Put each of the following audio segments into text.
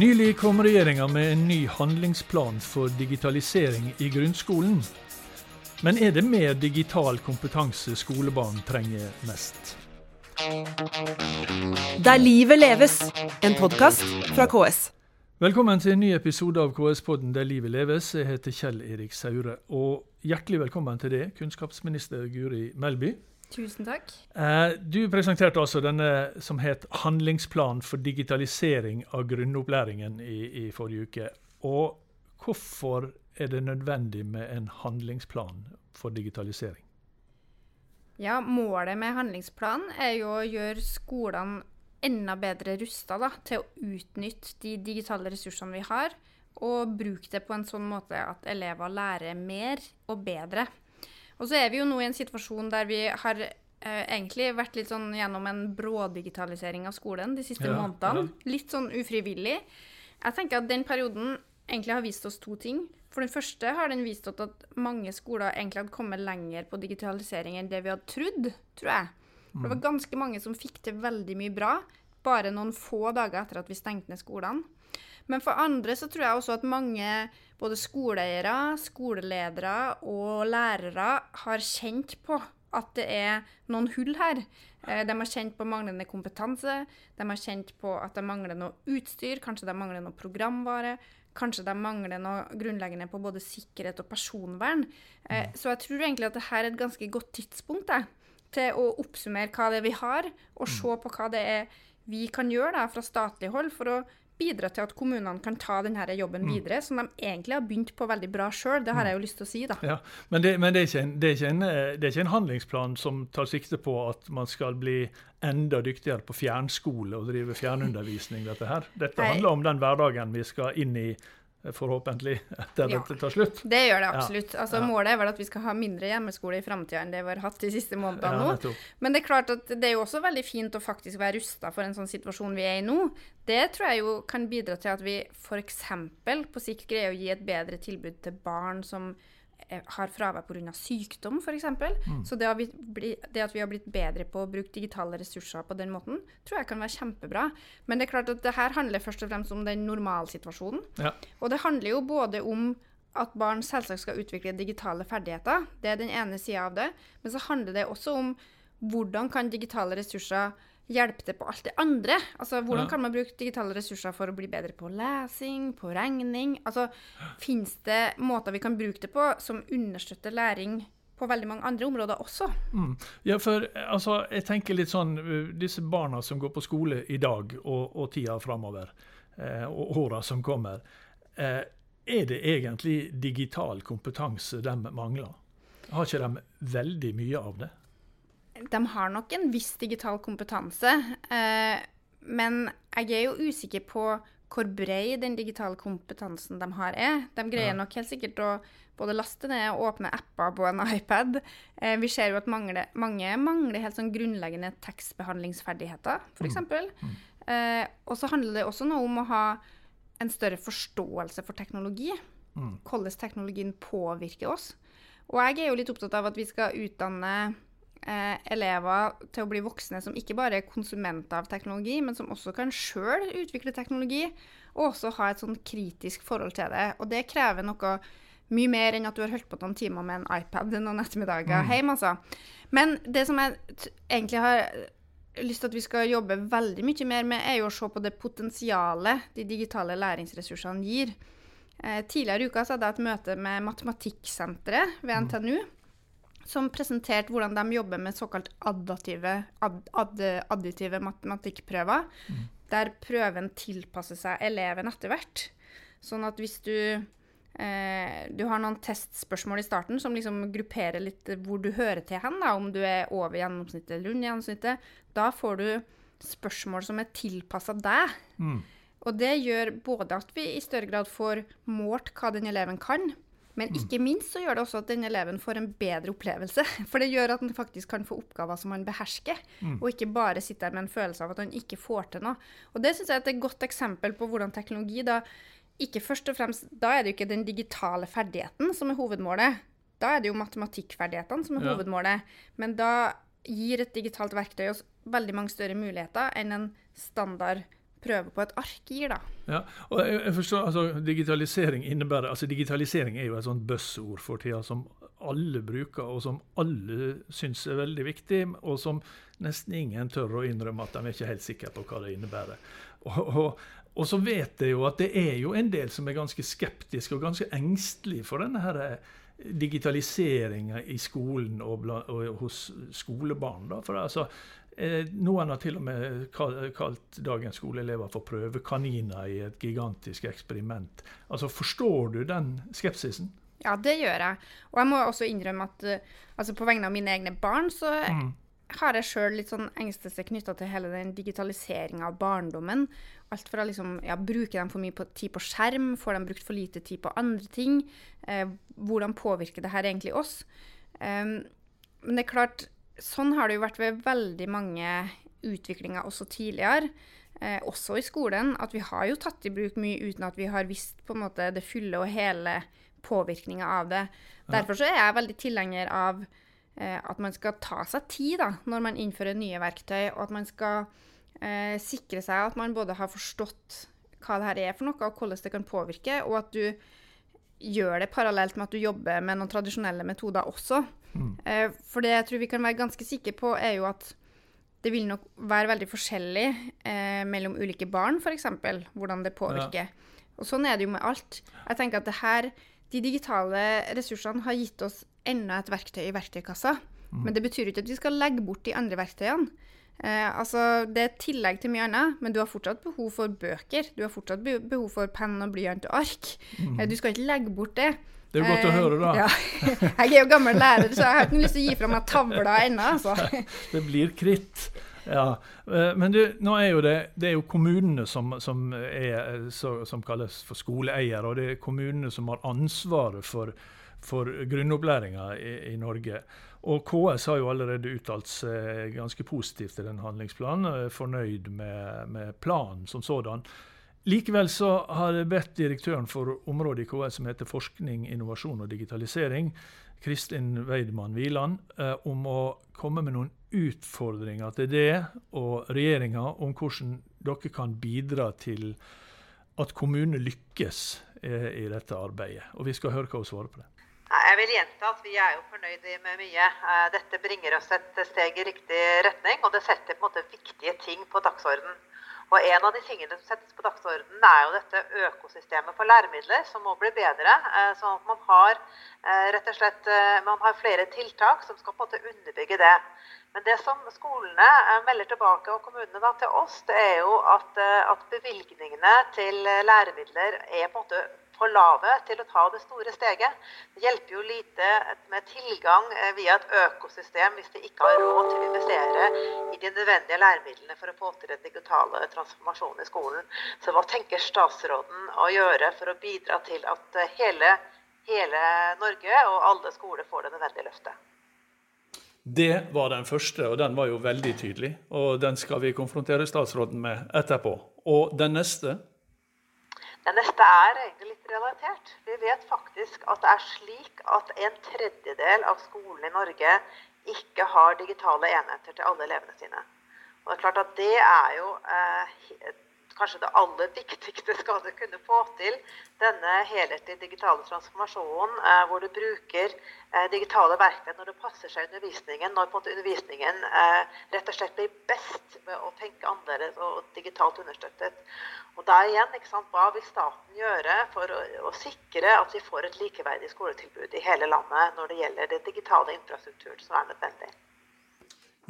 Nylig kom regjeringa med en ny handlingsplan for digitalisering i grunnskolen. Men er det mer digital kompetanse skolebarn trenger mest? Der livet leves, en podkast fra KS. Velkommen til en ny episode av KS-podden Der livet leves. Jeg heter Kjell Erik Saure. Og hjertelig velkommen til deg, kunnskapsminister Guri Melby. Tusen takk. Eh, du presenterte altså denne som het 'Handlingsplan for digitalisering av grunnopplæringen' i, i forrige uke. Og hvorfor er det nødvendig med en handlingsplan for digitalisering? Ja, Målet med handlingsplanen er jo å gjøre skolene enda bedre rusta til å utnytte de digitale ressursene vi har, og bruke det på en sånn måte at elever lærer mer og bedre. Og så er vi jo nå i en situasjon der vi har eh, egentlig vært litt sånn gjennom en brådigitalisering av skolen de siste Ja, månedene. ja. Litt sånn ufrivillig. Jeg tenker at den perioden egentlig har vist oss to ting. For den første har den vist oss at mange skoler egentlig hadde kommet lenger på digitalisering enn det vi hadde trodd, tror jeg. For det var ganske mange som fikk til veldig mye bra bare noen få dager etter at vi stengte ned skolene. Men for andre så tror jeg også at mange, både skoleeiere, skoleledere og lærere, har kjent på at det er noen hull her. Eh, De har kjent på manglende kompetanse, de har kjent på at de mangler noe utstyr, kanskje de mangler noe programvare, kanskje de mangler noe grunnleggende på både sikkerhet og personvern. Eh, Så jeg tror egentlig at dette er et ganske godt tidspunkt jeg, til å oppsummere hva det er vi har, og se på hva det er vi kan gjøre da, fra statlig hold for å bidra til at kommunene kan ta denne jobben videre, som de egentlig har begynt på veldig bra sjøl. Det har jeg jo lyst til å si, da. Ja, Men, det, men det, er en, det, er en, det er ikke en handlingsplan som tar sikte på at man skal bli enda dyktigere på fjernskole og drive fjernundervisning. Dette her. Dette handler om den hverdagen vi skal inn i, forhåpentlig, etter Ja. dette tar slutt. Det gjør det absolutt. Altså, Ja. Målet er vel at vi skal ha mindre hjemmeskole i framtida enn det vi har hatt de siste månedene Ja, nå. Men det er klart at det er jo også veldig fint å faktisk være rusta for en sånn situasjon vi er i nå. Det tror jeg jo kan bidra til at vi f.eks. på sikt greier å gi et bedre tilbud til barn som har fravær pga. sykdom, f.eks. Mm. Så det, har vi bli, det at vi har blitt bedre på å bruke digitale ressurser på den måten, tror jeg kan være kjempebra. Men det er klart at det her handler først og fremst om den normalsituasjonen. Ja. Og det handler jo både om at barn selvsagt skal utvikle digitale ferdigheter. Det er den ene sida av det. Men så handler det også om hvordan kan digitale ressurser hjelpe til på alt det andre? Altså, Hvordan Ja. kan man bruke digitale ressurser for å bli bedre på lesing, på regning? Altså, Fins det måter vi kan bruke det på som understøtter læring på veldig mange andre områder også? Mm. Ja, for eh, altså, jeg tenker litt sånn eh, Disse barna som går på skole i dag og, og tida framover, eh, og åra som kommer, eh, er det egentlig digital kompetanse de mangler? Har ikke de veldig mye av det? De har nok en viss digital kompetanse, eh, men jeg er jo usikker på hvor bred den digitale kompetansen de har er. De greier Ja. nok helt sikkert å både laste ned og åpne apper på en iPad. Eh, vi ser jo at mangler, mange mangler helt sånn grunnleggende tekstbehandlingsferdigheter, f.eks. Eh, og så handler det også noe om å ha en større forståelse for teknologi. Mm. Hvordan teknologien påvirker oss. Og jeg er jo litt opptatt av at vi skal utdanne eh, elever til å bli voksne som ikke bare er konsumenter av teknologi, men som også kan sjøl utvikle teknologi, og også ha et sånn kritisk forhold til det. Og det krever noe mye mer enn at du har holdt på noen timer med en iPad noen ettermiddager hjemme, altså. Men det som jeg egentlig har lyst til at vi skal jobbe veldig mye mer med, er jo å se på det potensialet de digitale læringsressursene gir. Eh, tidligere i uka så hadde jeg et møte med Matematikksenteret ved NTNU, som presenterte hvordan de jobber med såkalt additive, ad, ad, additive matematikkprøver, der prøven tilpasser seg eleven etter hvert. Sånn at hvis du eh, du har noen testspørsmål i starten som liksom grupperer litt hvor du hører til hen, da, om du er over gjennomsnittet eller under gjennomsnittet, da får du spørsmål som er tilpassa deg. Mm. Og det gjør både at vi i større grad får målt hva den eleven kan, men ikke minst så gjør det også at den eleven får en bedre opplevelse. For det gjør at han faktisk kan få oppgaver som han behersker, og ikke bare sitter der med en følelse av at han ikke får til noe. Og det syns jeg er et godt eksempel på hvordan teknologi da ikke først og fremst Da er det jo ikke den digitale ferdigheten som er hovedmålet. Da er det jo matematikkferdighetene som er Ja. hovedmålet. Men da gir et digitalt verktøy oss veldig mange større muligheter enn en standard prøve på et ark gir, da. Ja, og jeg, forstår, altså Digitalisering innebærer, altså digitalisering er jo et sånt buzzord for tida som alle bruker, og som alle syns er veldig viktig, og som nesten ingen tør å innrømme at de er ikke helt sikre på hva det innebærer. Og, og, og så vet jeg jo at det er jo en del som er ganske skeptiske og ganske engstelige for denne her digitaliseringa i skolen og, bla, og, hos skolebarn. Da. For altså, Eh, noen har til og med kalt dagens skoleelever for prøvekaniner i et gigantisk eksperiment. Altså, Forstår du den skepsisen? Ja, det gjør jeg. Og jeg må også innrømme at eh, altså på vegne av mine egne barn, så mm. har jeg sjøl litt sånn engstelse knytta til hele den digitaliseringa av barndommen. Alt fra liksom, ja, Bruker de for mye på, tid på skjerm? Får de brukt for lite tid på andre ting? Eh, hvordan påvirker det her egentlig oss? Um, men det er klart, sånn har det jo vært ved veldig mange utviklinger også tidligere. Eh, også i skolen. At vi har jo tatt i bruk mye uten at vi har visst på en måte det fulle og hele påvirkninga av det. Derfor så er jeg veldig tilhenger av eh, at man skal ta seg tid da, når man innfører nye verktøy, og at man skal eh, sikre seg at man både har forstått hva det her er for noe, og hvordan det kan påvirke, og at du gjør det parallelt med at du jobber med noen tradisjonelle metoder også. Mm. Eh, for det jeg tror vi kan være ganske sikre på, er jo at det vil nok være veldig forskjellig eh, mellom ulike barn, f.eks. Hvordan det påvirker. Ja. Og sånn er det jo med alt. Jeg tenker at det her, De digitale ressursene har gitt oss enda et verktøy i verktøykassa. Mm. Men det betyr ikke at vi skal legge bort de andre verktøyene. Eh, altså, det er et tillegg til mye annet, men du har fortsatt behov for bøker. Du har fortsatt behov for penn og blyant og ark. Mm. Eh, du skal ikke legge bort det. Det er jo godt å høre, da. Ja. Jeg er jo gammel lærer, så jeg har ikke lyst til å gi fra meg tavla ennå. Altså. Det blir kritt. Ja, eh, Men du, nå er jo det, det er jo kommunene som, som, er, så, som kalles for skoleeiere, og det er kommunene som har ansvaret for, for grunnopplæringa i, i, Norge. Og KS har jo allerede uttalt seg ganske positivt til den handlingsplanen, fornøyd med, med planen som sådan. Likevel så har jeg bedt direktøren for området i KS som heter Forskning, innovasjon og digitalisering, Kristin Weidmann Wieland, eh, om å komme med noen utfordringer til det og regjeringa om hvordan dere kan bidra til at kommunene lykkes eh, i dette arbeidet. Og Vi skal høre hva hun svarer på det. Jeg vil gjenta at vi er jo fornøyde med mye. Eh, dette bringer oss et steg i riktig retning, og det setter på en måte viktige ting på dagsordenen. Og En av de tingene som settes på dagsordenen, er jo dette økosystemet for læremidler, som må bli bedre. Eh, sånn at man har eh, rett og slett, eh, man har flere tiltak som skal på en måte underbygge det. Men det som skolene melder tilbake, og kommunene da, til oss, det er jo at, at bevilgningene til læremidler er på en måte for lave til å ta det store steget. Det hjelper jo lite med tilgang eh, via et økosystem hvis de ikke har råd til å investere i de nødvendige læremidlene for å få til den digitale transformasjonen i skolen. Så hva tenker statsråden å gjøre for å bidra til at eh, hele, hele Norge og alle skoler får det nødvendige løftet? Det var den første, og den var jo veldig tydelig. Og den skal vi konfrontere statsråden med etterpå. Og den neste? Den neste er egentlig litt relatert. Vi vet faktisk at det er slik at en tredjedel av skolene i Norge ikke har digitale enheter til alle elevene sine. Og det er klart at det er jo eh, kanskje det aller viktigste skal du kunne få til denne helhetlige digitale transformasjonen, eh, hvor du bruker eh, digitale verktøy når det passer seg undervisningen, når på en måte undervisningen eh, rett og slett blir best ved å tenke annerledes og digitalt understøttet. Og der igjen, ikke sant, Hva vil staten gjøre for å, å sikre at vi får et likeverdig skoletilbud i hele landet når det gjelder den digitale infrastrukturen som er nødvendig?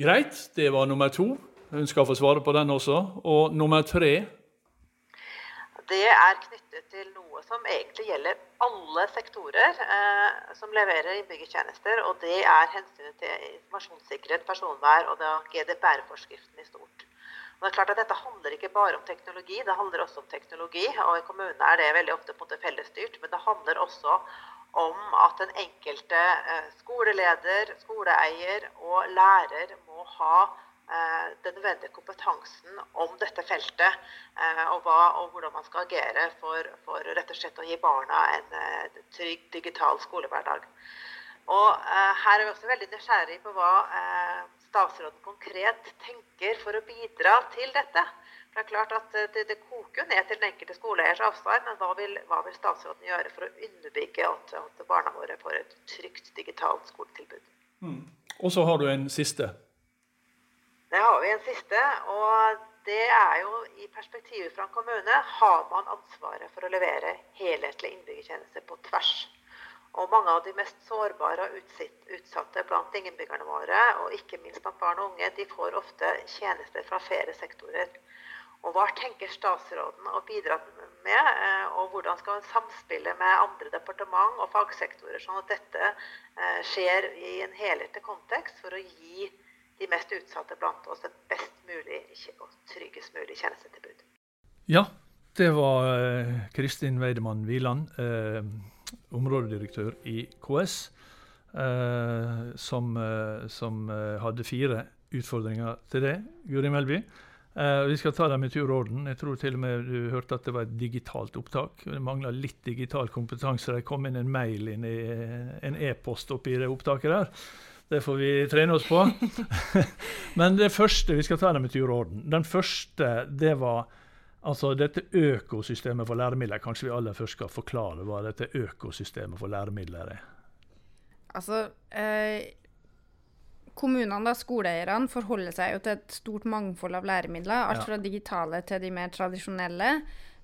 Greit, det var nummer to. Hun skal få svare på den også. Og nummer tre det er knyttet til noe som egentlig gjelder alle sektorer eh, som leverer innbyggertjenester, og det er hensynet til informasjonssikkerhet, personvern og GDPR-forskriften i stort. Og det er klart at Dette handler ikke bare om teknologi, det handler også om teknologi. og I kommunene er det veldig ofte på en måte fellesstyrt, men det handler også om at den enkelte eh, skoleleder, skoleeier og lærer må ha den nødvendige kompetansen om dette feltet. Eh, og, hva, og hvordan man skal agere for, for, rett og slett å gi barna en, eh, trygg digital skolehverdag. Og Her er vi også veldig nysgjerrige på hva statsråden konkret tenker for å bidra til dette. For Det er klart at eh, det, det koker jo ned til den enkelte skoleeiers avstand, men hva vil, hva vil statsråden gjøre for å underbygge at, at barna våre får et trygt digitalt skoletilbud? Og så har du en siste. En siste, og det er jo i perspektivet fra en kommune har man ansvaret for å levere helhetlige innbyggertjenester på tvers. Og mange av de mest sårbare og utsatte blant innbyggerne våre, og ikke minst blant barn og unge, de får ofte tjenester fra flere sektorer. Og Hva tenker statsråden å bidra med, eh, og hvordan skal hun samspille med andre departement og fagsektorer, sånn at dette eh, skjer i en helhetlig kontekst for å gi de mest utsatte blant oss et best mulig og tryggest mulig tjenestetilbud? Ja, det var eh, Kristin Weidemann Wieland, eh, områdedirektør i KS, eh, som, eh, som eh, hadde fire utfordringer til det. Guri Melby. Eh, vi skal ta dem i tur og orden. Jeg tror til og med du hørte at det var et digitalt opptak. Det mangla litt digital kompetanse. Det kom inn en mail inn i en e-post oppi det opptaket der. Det får vi trene oss på. Men det første, vi skal ta dem i tur og orden. Den første, det var altså dette økosystemet for læremidler. Kanskje vi aller først skal forklare hva dette økosystemet for læremidler er. Altså, eh, kommunene, da, skoleeierne, forholder seg jo til et stort mangfold av læremidler. Alt Ja. fra digitale til de mer tradisjonelle.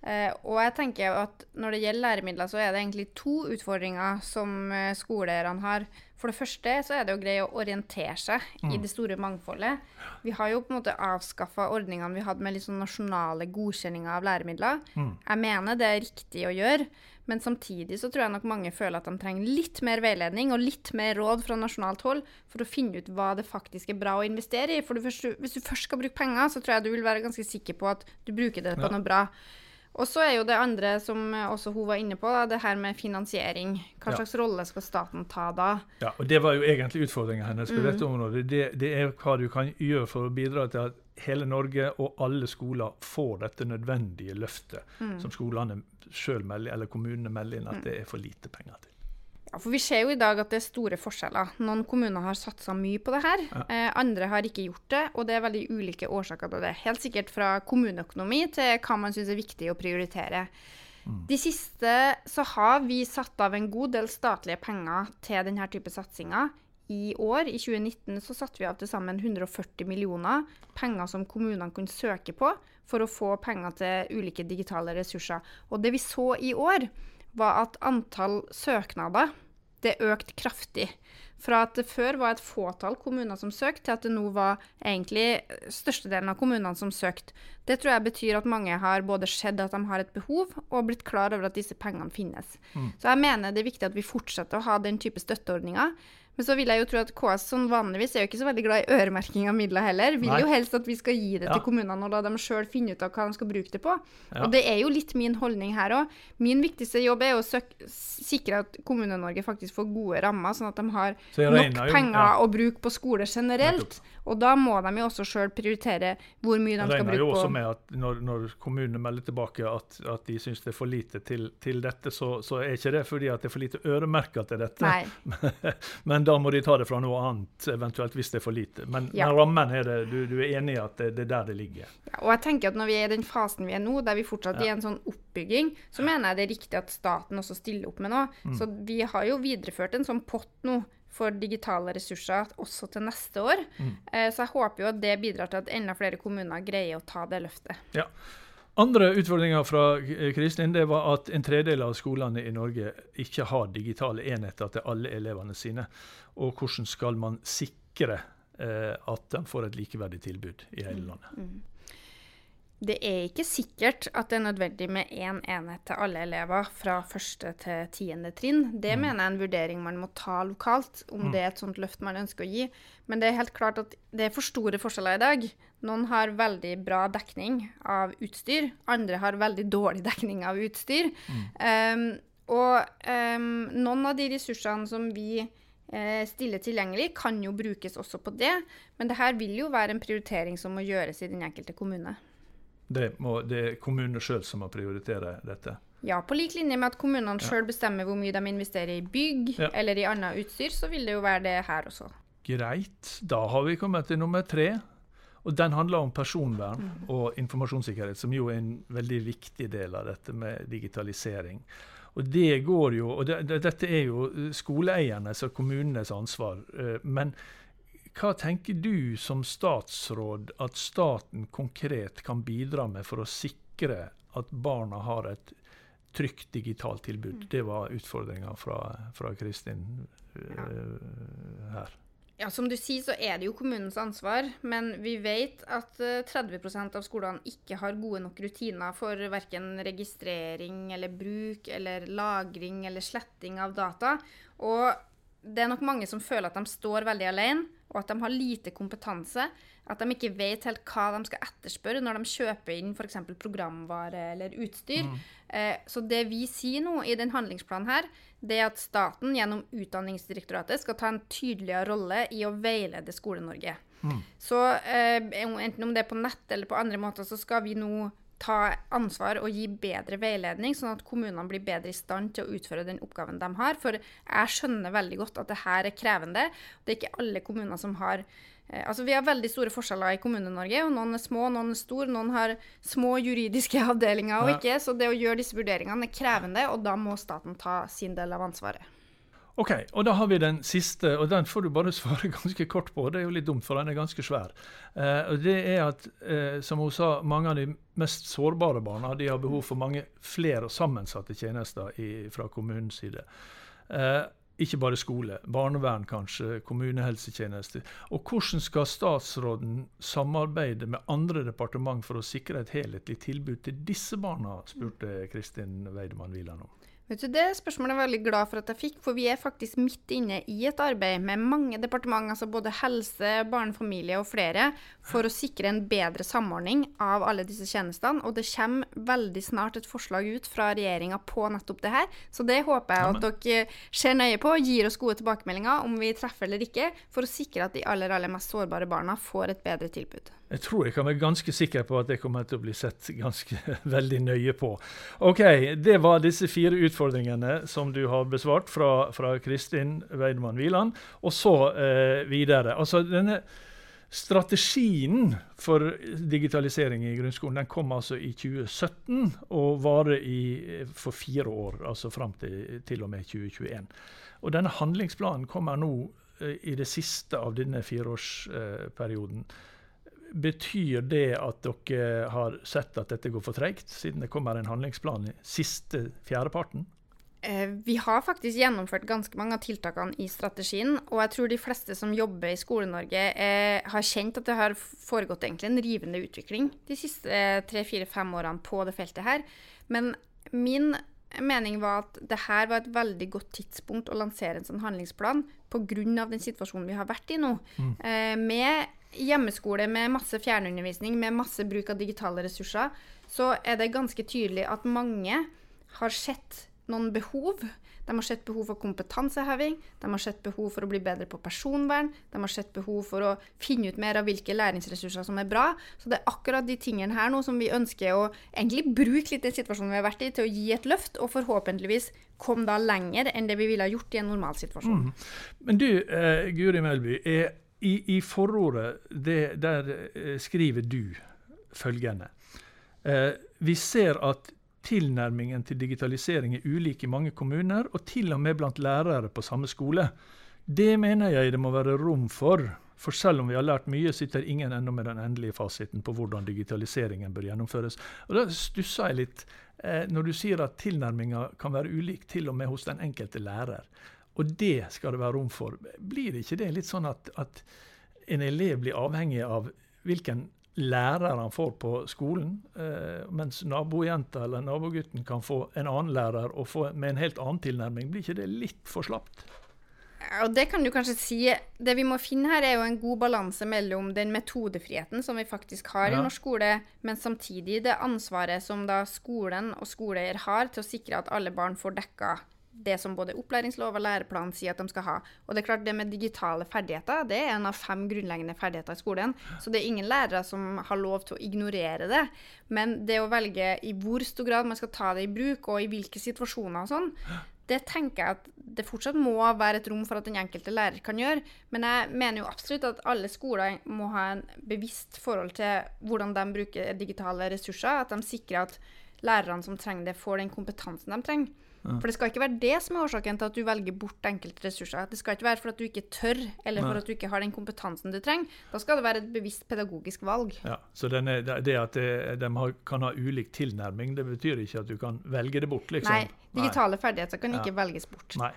Eh, og jeg tenker at når det gjelder læremidler, så er det egentlig to utfordringer som eh, skoleeierne har. For det første så er det å greie å orientere seg i det store mangfoldet. Vi har jo på en måte avskaffa ordningene vi hadde med sånn nasjonale godkjenninger av læremidler. Jeg mener det er riktig å gjøre, men samtidig så tror jeg nok mange føler at de trenger litt mer veiledning og litt mer råd fra nasjonalt hold for å finne ut hva det faktisk er bra å investere i. For du først, hvis du først skal bruke penger, så tror jeg du vil være ganske sikker på at du bruker det på Ja. noe bra. Og så er jo det andre som eh, også hun var inne på, da, det her med finansiering. Hva Ja. slags rolle skal staten ta da? Ja, og Det var jo egentlig utfordringen hennes på dette området. Det, det er hva du kan gjøre for å bidra til at hele Norge og alle skoler får dette nødvendige løftet som skolene sjøl melder, eller kommunene melder inn at det er for lite penger til. Ja, for Vi ser jo i dag at det er store forskjeller. Noen kommuner har satsa mye på det her, eh, andre har ikke gjort det. Og det er veldig ulike årsaker til det. Helt sikkert fra kommuneøkonomi til hva man syns er viktig å prioritere. De siste så har vi satt av en god del statlige penger til denne type satsinger. I år, i 2019, så satte vi av til sammen 140 millioner penger som kommunene kunne søke på for å få penger til ulike digitale ressurser. Og det vi så i år, var at antall søknader det økte kraftig. Fra at det før var et fåtall kommuner som søkte, til at det nå var egentlig størstedelen av kommunene som søkte. Det tror jeg betyr at mange har både sett at de har et behov, og blitt klar over at disse pengene finnes. Så jeg mener det er viktig at vi fortsetter å ha den type støtteordninger. Men så vil jeg jo tro at KS som vanligvis er jo ikke så veldig glad i øremerking av midler heller. Vil Nei. jo helst at vi skal gi det Ja. til kommunene og la dem sjøl finne ut av hva de skal bruke det på. Ja. Og det er jo litt min holdning her òg. Min viktigste jobb er å sikre at Kommune-Norge faktisk får gode rammer, sånn at de har nok regner penger ja. å bruke på skole generelt. Og da må de jo også sjøl prioritere hvor mye de skal bruke Jeg skal regner jo også med at når, når kommunene melder tilbake at, at de syns det er for lite til, til dette, så, så er ikke det fordi at det er for lite øremerka til dette. Men da må de ta det fra noe annet, eventuelt hvis det er for lite. Men, Ja. men rammen er det, du, du er enig i at det, det er der det ligger. Ja, og jeg tenker at når vi er i den fasen vi er nå, der vi fortsatt er i en sånn oppbygging, så mener jeg det er riktig at staten også stiller opp med noe. Mm. Så vi har jo videreført en sånn pott nå for digitale ressurser også til neste år. Mm. Eh, Så jeg håper jo at det bidrar til at enda flere kommuner greier å ta det løftet. Ja. Andre utfordringer fra Kristin det var at en tredel av skolene i Norge ikke har digitale enheter til alle elevene sine. Og hvordan skal man sikre eh, at de får et likeverdig tilbud i hele landet? Det er ikke sikkert at det er nødvendig med én enhet til alle elever fra første til tiende trinn. Det mener jeg er en vurdering man må ta lokalt, om det er et sånt løft man ønsker å gi. Men det er helt klart at det er for store forskjeller i dag. Noen har veldig bra dekning av utstyr, andre har veldig dårlig dekning av utstyr. Um, og um, noen av de ressursene som vi eh, stiller tilgjengelig, kan jo brukes også på det. Men det her vil jo være en prioritering som må gjøres i den enkelte kommune. Det, må, det er kommunene sjøl som må prioritere dette. Ja, på lik linje med at kommunene sjøl bestemmer hvor mye de investerer i bygg Ja. eller i annet utstyr, så vil det jo være det her også. Greit, da har vi kommet til nummer tre. Og den handler om personvern og informasjonssikkerhet, som jo er en veldig viktig del av dette med digitalisering. Og det går jo, og det, det, Dette er jo skoleeiernes og kommunenes ansvar. eh, Men hva tenker du som statsråd at staten konkret kan bidra med for å sikre at barna har et trygt digitalt tilbud? Det var utfordringa fra, fra Kristin uh, her. Ja, Som du sier, så er det jo kommunens ansvar, men vi vet at eh, 30% av skolene ikke har gode nok rutiner for verken registrering eller bruk eller lagring eller sletting av data. Og det er nok mange som føler at de står veldig alene, og at de har lite kompetanse. At de ikke vet helt hva de skal etterspørre når de kjøper inn f.eks. programvare eller utstyr. Eh, så det vi sier nå i den handlingsplanen her, det er at staten gjennom Utdanningsdirektoratet skal ta en tydeligere rolle i å veilede Skole-Norge. Så eh, enten om det er på nett eller på andre måter, så skal vi nå ta ansvar og gi bedre veiledning, sånn at kommunene blir bedre i stand til å utføre den oppgaven de har. For jeg skjønner veldig godt at det her er krevende. Det er ikke alle kommuner som har eh, Altså, Vi har veldig store forskjeller i Kommune-Norge. og Noen er små, noen er store. Noen har små juridiske avdelinger og ikke. Så det å gjøre disse vurderingene er krevende, og da må staten ta sin del av ansvaret. OK, og da har vi den siste, og den får du bare svare ganske kort på. Det er jo litt dumt, for den er ganske svær. Eh, og det er at, eh, som hun sa, mange av de mest sårbare barna de har behov for mange flere sammensatte tjenester i, fra kommunens side. Eh, ikke bare skole, barnevern kanskje, kommunehelsetjeneste. Og hvordan skal statsråden samarbeide med andre departement for å sikre et helhetlig tilbud til disse barna, spurte Kristin Weidemann Wieland om. Vet du, Det spørsmålet er jeg veldig glad for at jeg fikk, for vi er faktisk midt inne i et arbeid med mange departementer, altså både helse, barnefamilie og flere, for å sikre en bedre samordning av alle disse tjenestene. Og det kommer veldig snart et forslag ut fra regjeringa på nettopp det her. Så det håper jeg at dere ser nøye på og gir oss gode tilbakemeldinger om vi treffer eller ikke, for å sikre at de aller, aller mest sårbare barna får et bedre tilbud. Jeg tror jeg kan være ganske sikker på at det kommer til å bli sett ganske veldig nøye på. OK, det var disse fire utfordringene som du har besvart fra, fra Kristin Weidemann Wieland. Og så eh, videre. Altså denne Strategien for digitalisering i grunnskolen den kom altså i 2017 og varer i, for fire år, altså fram til, til og med 2021. Og denne handlingsplanen kommer nå eh, i det siste av denne fireårsperioden. Betyr det at dere har sett at dette går for treigt, siden det kommer en handlingsplan i siste fjerdeparten? Eh, Vi har faktisk gjennomført ganske mange av tiltakene i strategien, og jeg tror de fleste som jobber i Skole-Norge eh, har kjent at det har foregått egentlig en rivende utvikling de siste eh, tre-fire-fem årene på det feltet her. Men min mening var at det her var et veldig godt tidspunkt å lansere en sånn handlingsplan pga. den situasjonen vi har vært i nå. Eh, med hjemmeskole, med masse fjernundervisning, med masse bruk av digitale ressurser, så er det ganske tydelig at mange har sett noen behov. De har sett behov for kompetanseheving, de har sett behov for å bli bedre på personvern, de har sett behov for å finne ut mer av hvilke læringsressurser som er bra. Så det er akkurat de tingene her nå som vi ønsker å egentlig bruke litt den situasjonen vi har vært i, til å gi et løft, og forhåpentligvis komme da lenger enn det vi ville ha gjort i en normalsituasjon. Men du, eh, Guri Melby, er, i, i forordet det, der eh, skriver du følgende. Eh, vi ser at tilnærmingen til digitalisering er ulik i mange kommuner, og til og med blant lærere på samme skole. Det mener jeg det må være rom for. For selv om vi har lært mye, sitter ingen ennå med den endelige fasiten på hvordan digitaliseringen bør gjennomføres. Og Da stusser jeg litt eh, når du sier at tilnærminga kan være ulik til og med hos den enkelte lærer. Og det skal det være rom for. Blir det ikke det litt sånn at, at en elev blir avhengig av hvilken lærer han får på skolen, eh, mens nabojenta eller nabogutten kan få en annen lærer og få med en helt annen tilnærming? Blir ikke det litt for slapt? Og det kan du kanskje si. Det vi må finne her, er jo en god balanse mellom den metodefriheten som vi faktisk har Ja. i norsk skole, men samtidig det ansvaret som da skolen og skoleeier har til å sikre at alle barn får dekka det som både opplæringslov og læreplan sier at de skal ha. Og det er klart det med digitale ferdigheter det er en av fem grunnleggende ferdigheter i skolen. Så det er ingen lærere som har lov til å ignorere det. Men det å velge i hvor stor grad man skal ta det i bruk, og i hvilke situasjoner og sånn, det tenker jeg at det fortsatt må være et rom for at den enkelte lærer kan gjøre. Men jeg mener jo absolutt at alle skoler må ha en bevisst forhold til hvordan de bruker digitale ressurser. At de sikrer at lærerne som trenger det, får den kompetansen de trenger. For det skal ikke være det som er årsaken til at du velger bort enkelte ressurser. Det skal ikke være for at du ikke tør, eller for at du ikke har den kompetansen du trenger. Da skal det være et bevisst pedagogisk valg. Ja, så den er, det at de kan ha ulik tilnærming, det betyr ikke at du kan velge det bort, liksom. Nei, digitale ferdigheter kan ikke velges bort. Nei.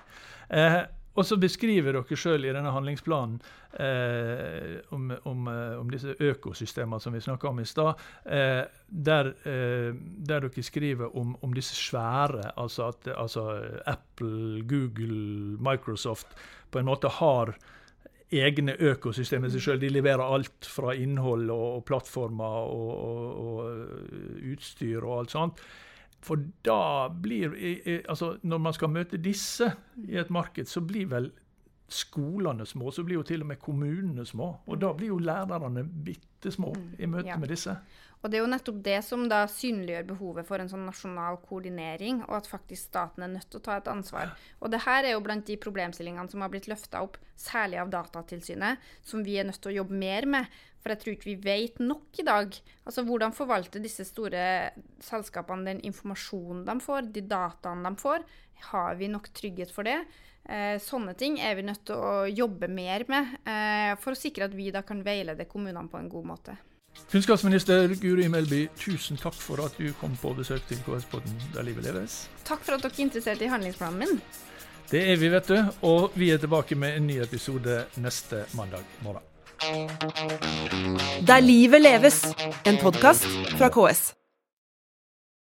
Eh, og så beskriver dere sjøl i denne handlingsplanen eh, om, om, eh, om disse økosystemene som vi snakka om i stad, eh, der, eh, der dere skriver om, om disse svære, altså at altså Apple, Google, Microsoft på en måte har egne økosystemer seg sjøl. De leverer alt fra innhold og, og plattformer og, og, og utstyr og alt sånt. For da blir altså Når man skal møte disse i et marked, så blir vel skolene små. Så blir jo til og med kommunene små. Og da blir jo lærerne bitte små i møte ja. med disse. Og det er jo nettopp det som da synliggjør behovet for en sånn nasjonal koordinering, og at faktisk staten er nødt til å ta et ansvar. Og det her er jo blant de problemstillingene som har blitt løfta opp, særlig av Datatilsynet, som vi er nødt til å jobbe mer med. For jeg tror ikke vi vet nok i dag. Altså hvordan forvalter disse store selskapene den informasjonen de får, de dataene de får? Har vi nok trygghet for det? Eh, sånne ting er vi nødt til å jobbe mer med, eh, for å sikre at vi da kan veilede kommunene på en god måte. Kunnskapsminister Guri Melby, tusen takk for at du kom på besøk til KS-podden Der livet leves. Takk for at dere er interessert i handlingsplanen min. Det er vi, vet du. Og vi er tilbake med en ny episode neste mandag morgen. Der livet leves, en podkast fra KS.